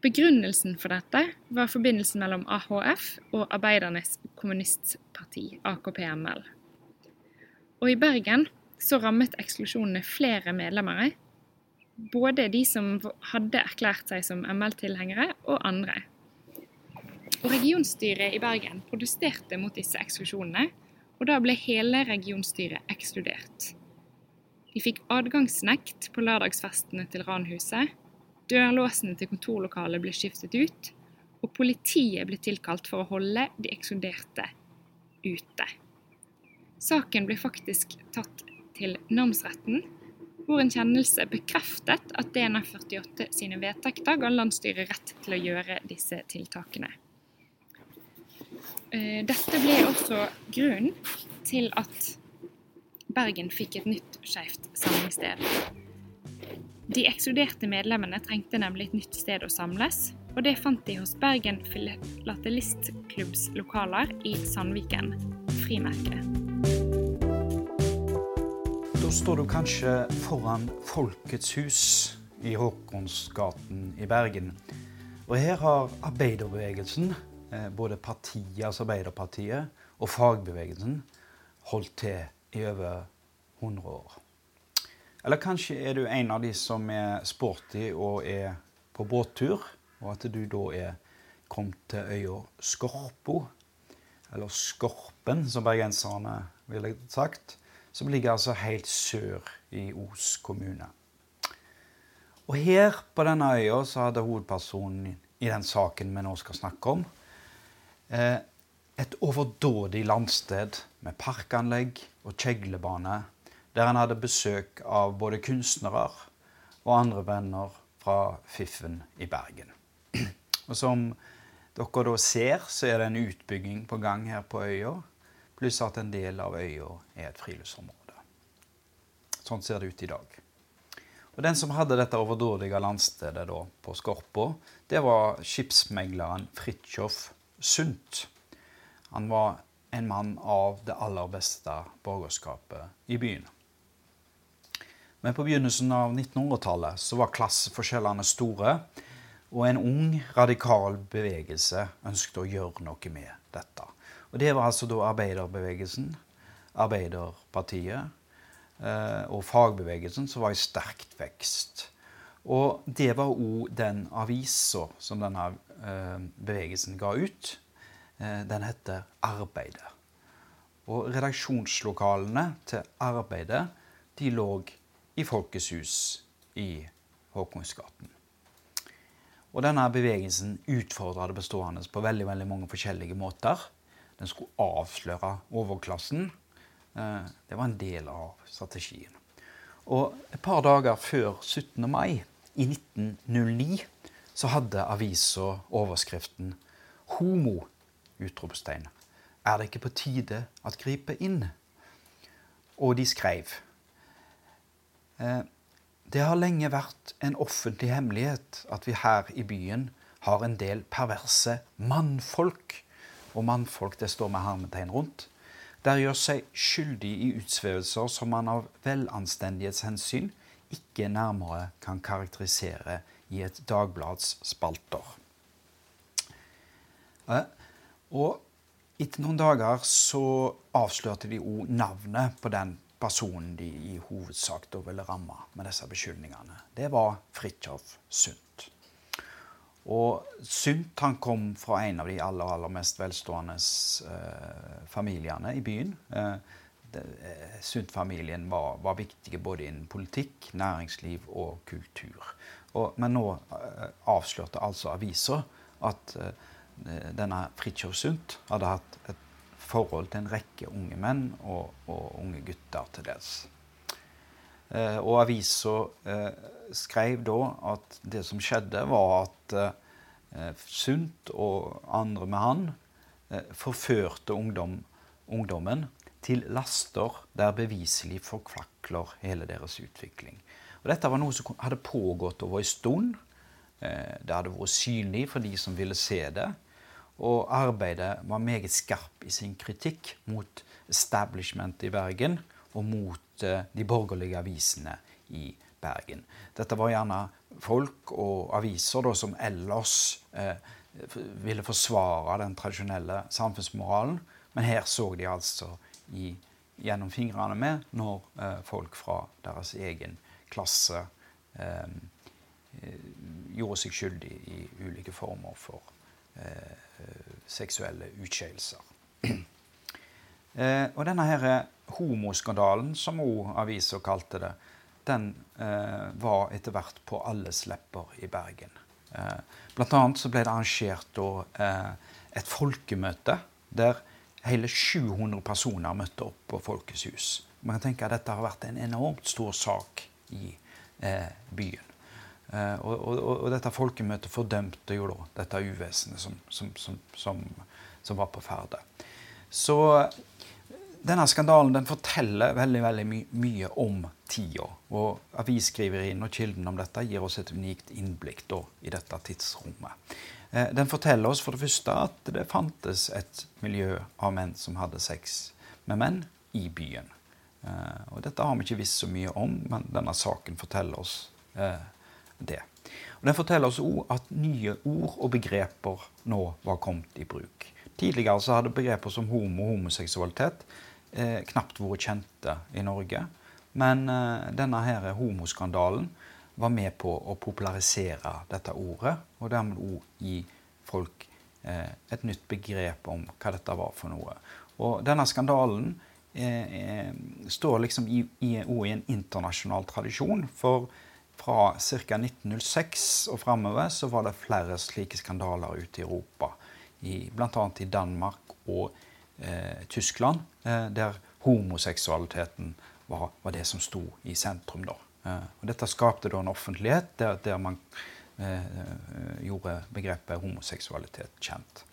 Begrunnelsen for dette var forbindelsen mellom AHF og Arbeidernes kommunistparti, AKP-ML. Og i Bergen så rammet eksklusjonene flere medlemmer, både de som hadde erklært seg som ML-tilhengere, og andre. Og Regionstyret i Bergen protesterte mot disse eksklusjonene, og da ble hele regionstyret ekskludert. De fikk adgangsnekt på lørdagsfestene til Ranhuset, dørlåsene til kontorlokalet ble skiftet ut, og politiet ble tilkalt for å holde de ekskluderte ute. Saken ble faktisk tatt til namsretten, hvor en kjennelse bekreftet at DNA 48 sine vedtekter ga landsstyret rett til å gjøre disse tiltakene. Eh, dette ble også grunnen til at Bergen fikk et nytt skeivt samlingssted. De ekskluderte medlemmene trengte nemlig et nytt sted å samles, og det fant de hos Bergen Filatelistklubbs lokaler i Sandviken, frimerket. Da står du kanskje foran Folkets hus i Håkonsgaten i Bergen. Og her har arbeiderbevegelsen, eh, både partiet, altså Arbeiderpartiet, og fagbevegelsen holdt til i over 100 år. Eller kanskje er du en av de som er sporty og er på båttur, og at du da er kommet til øya Skorpo, eller Skorpen, som bergenserne ville sagt som ligger altså helt sør i Os kommune. Og her på denne øya så hadde hovedpersonen i den saken vi nå skal snakke om, eh, et overdådig landsted med parkanlegg og kjeglebane, der han hadde besøk av både kunstnere og andre venner fra Fiffen i Bergen. Og som dere da ser, så er det en utbygging på gang her på øya pluss at en del av øya er et friluftsområde. Sånn ser det ut i dag. Og Den som hadde dette overdådige landstedet da, på Skorpo, det var skipsmegleren Fridtjof Sundt. Han var en mann av det aller beste borgerskapet i byen. Men på begynnelsen av 1900-tallet så var klasseforskjellene store. Og en ung, radikal bevegelse ønsket å gjøre noe med dette. Og Det var altså da arbeiderbevegelsen, Arbeiderpartiet eh, og fagbevegelsen som var i sterkt vekst. Og det var òg den avisa som denne eh, bevegelsen ga ut. Eh, den heter Arbeidet. Og redaksjonslokalene til Arbeidet de lå i Folkets hus i Håkonsgaten. Og denne bevegelsen utfordra det bestående på veldig, veldig mange forskjellige måter. Den skulle avsløre overklassen. Eh, det var en del av strategien. Og et par dager før 17. mai i 1909 så hadde avisa overskriften 'Homo!' utropstegn. Er det ikke på tide at gripe inn? Og de skrev eh, det har lenge vært en offentlig hemmelighet at vi her i byen har en del perverse mannfolk. Og mannfolk, det står med hermetegn rundt. Der gjør seg skyldig i utsvevelser som man av velanstendighetshensyn ikke nærmere kan karakterisere i et dagblads spalter. Eh, og etter noen dager så avslørte de òg navnet på den personen de i hovedsak da ville ramme med disse beskyldningene, det var Fridtjof Sundt. Og Sundt han kom fra en av de aller, aller mest velstående eh, familiene i byen. Eh, eh, Sundt-familien var, var viktige både innen politikk, næringsliv og kultur. Og, men nå eh, avslørte altså avisa at eh, denne Fridtjof Sundt hadde hatt et forhold til en rekke unge menn og, og unge gutter til dels. Eh, og avisa skrev da at det som skjedde, var at eh, Sundt og andre med han eh, forførte ungdom, ungdommen til laster der beviselig forkvakler hele deres utvikling. Og dette var noe som hadde pågått over en stund. Eh, det hadde vært synlig for de som ville se det. Og arbeidet var meget skarp i sin kritikk mot establishment i Bergen og mot uh, de borgerlige avisene i Bergen. Dette var gjerne folk og aviser da, som ellers eh, ville forsvare den tradisjonelle samfunnsmoralen, men her så de altså i, gjennom fingrene med når eh, folk fra deres egen klasse gjorde seg skyldig i ulike former for seksuelle utskeielser. Eh, og denne her homoskandalen, som òg avisa kalte det, den eh, var etter hvert på alles lepper i Bergen. Eh, blant annet så ble det arrangert da, eh, et folkemøte der hele 700 personer møtte opp på Folkets hus. Man kan tenke at dette har vært en enormt stor sak i eh, byen. Eh, og, og, og, dette folkemøtet fordømte jo da dette uvesenet som, som, som, som, var på ferde. Så denne skandalen den forteller veldig veldig my mye om tida. Og avisskriveriene og kildene om dette gir oss et unikt innblikk da, i dette tidsrommet. Eh, den forteller oss for det første at det fantes et miljø av menn som hadde sex med menn i byen. Eh, og dette har vi ikke visst så mye om, men denne saken forteller oss det. Og Den forteller oss òg at nye ord og begreper nå var kommet i bruk. Tidligere så hadde begreper som homo og homoseksualitet eh, knapt vært kjente i Norge. Men eh, denne her homoskandalen var med på å popularisere dette ordet, og dermed òg gi folk eh, et nytt begrep om hva dette var for noe. Og denne skandalen eh, eh, står liksom i, i, i en internasjonal tradisjon. for fra ca. 1906 og framover så var det flere slike skandaler ute i Europa. Bl.a. i Danmark og Tyskland, eh, der homoseksualiteten var, var, det som sto i sentrum. da. Eh, og dette skapte da en offentlighet der, der man eh, gjorde begrepet homoseksualitet kjent.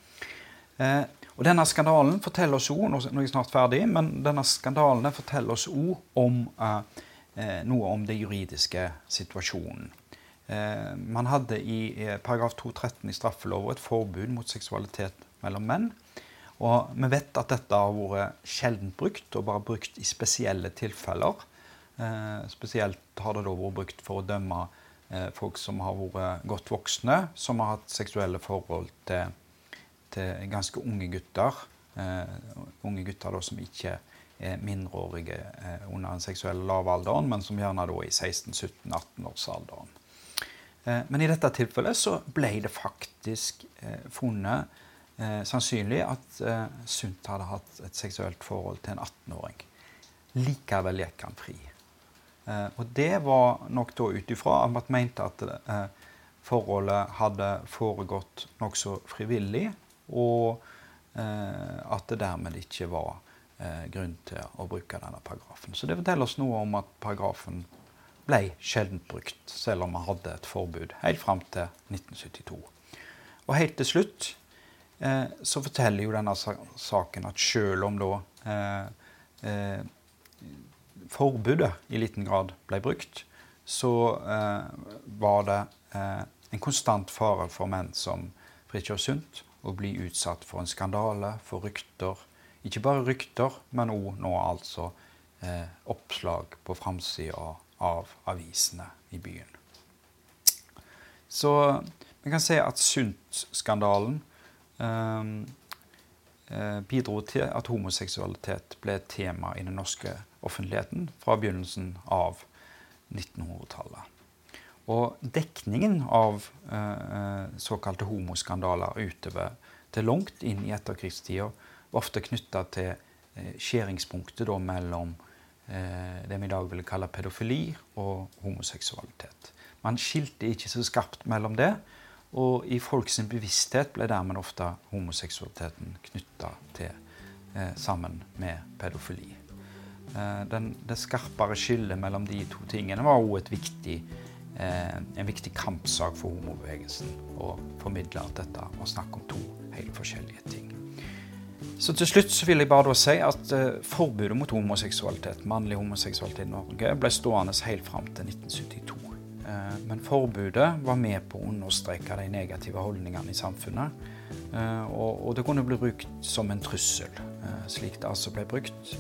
Eh, og denne skandalen forteller oss også, nå er jeg snart ferdig, men denne skandalen forteller oss også om eh, Eh, noe om det juridiske situasjonen. Eh, man hadde i paragraf 213 i straffeloven et forbud mot seksualitet mellom menn. Og vi vet at dette har vært sjelden brukt, og bare brukt i spesielle tilfeller. Eh, spesielt har det da vært brukt for å dømme eh, folk som har vært godt voksne, som har hatt seksuelle forhold til, til ganske unge gutter. Eh, unge gutter da, som ikke er mindreårige eh, under den seksuelle lavalderen, men som gjerne da i 16-17-18-årsalderen. Eh, men i dette tilfellet så ble det faktisk eh, sannsynlig at Sundt hadde hatt et seksuelt forhold til en 18-åring. Likevel gikk han fri. Eh, og det var nok da ut ifra at man mente at eh, forholdet hadde foregått nokså frivillig, og eh, at det dermed ikke var grunn til å bruke denne paragrafen. Så det forteller oss noe om at paragrafen ble sjelden brukt, selv om man hadde et forbud helt fram til 1972. Og helt til slutt eh, så forteller jo denne saken at selv om da eh, forbudet i liten grad ble brukt, så eh, var det eh, en konstant fare for menn som Fridtjof Sundt å bli utsatt for en skandale, for rykter. Ikke bare rykter, men òg nå altså eh, oppslag på framsida av avisene i byen. Så vi kan si at Sundt-skandalen eh, eh, bidro til at homoseksualitet ble et tema i den norske offentligheten fra begynnelsen av 1900-tallet. Og dekningen av eh, såkalte homoskandaler utover til langt inn i etterkrigstida var ofte knytta til eh, skjæringspunktet mellom eh, det vi i dag ville kalle pedofili og homoseksualitet. Man skilte ikke så skarpt mellom det, og i folks bevissthet ble dermed ofte homoseksualiteten knytta eh, sammen med pedofili. Eh, den, det skarpere skillet mellom de to tingene var òg eh, en viktig kampsak for homobevegelsen. Å formidle at dette var snakk om to helt forskjellige ting. Så til slutt så vil jeg bare da si at eh, forbudet mot homoseksualitet, mannlig homoseksualitet i Norge ble stående helt fram til 1972. Eh, men forbudet var med på å understreke de negative holdningene i samfunnet. Eh, og, det kunne bli brukt som en trussel Eh, slik det altså ble brukt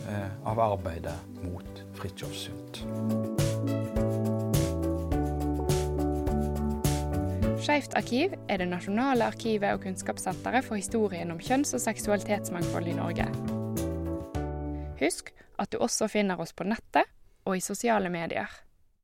av arbeidet mot Fridtjof Sundt. Skeivt arkiv er det nasjonale arkivet og kunnskapssenteret for historien om kjønns- og seksualitetsmangfold i Norge. Husk at du også finner oss på nettet og i sosiale medier.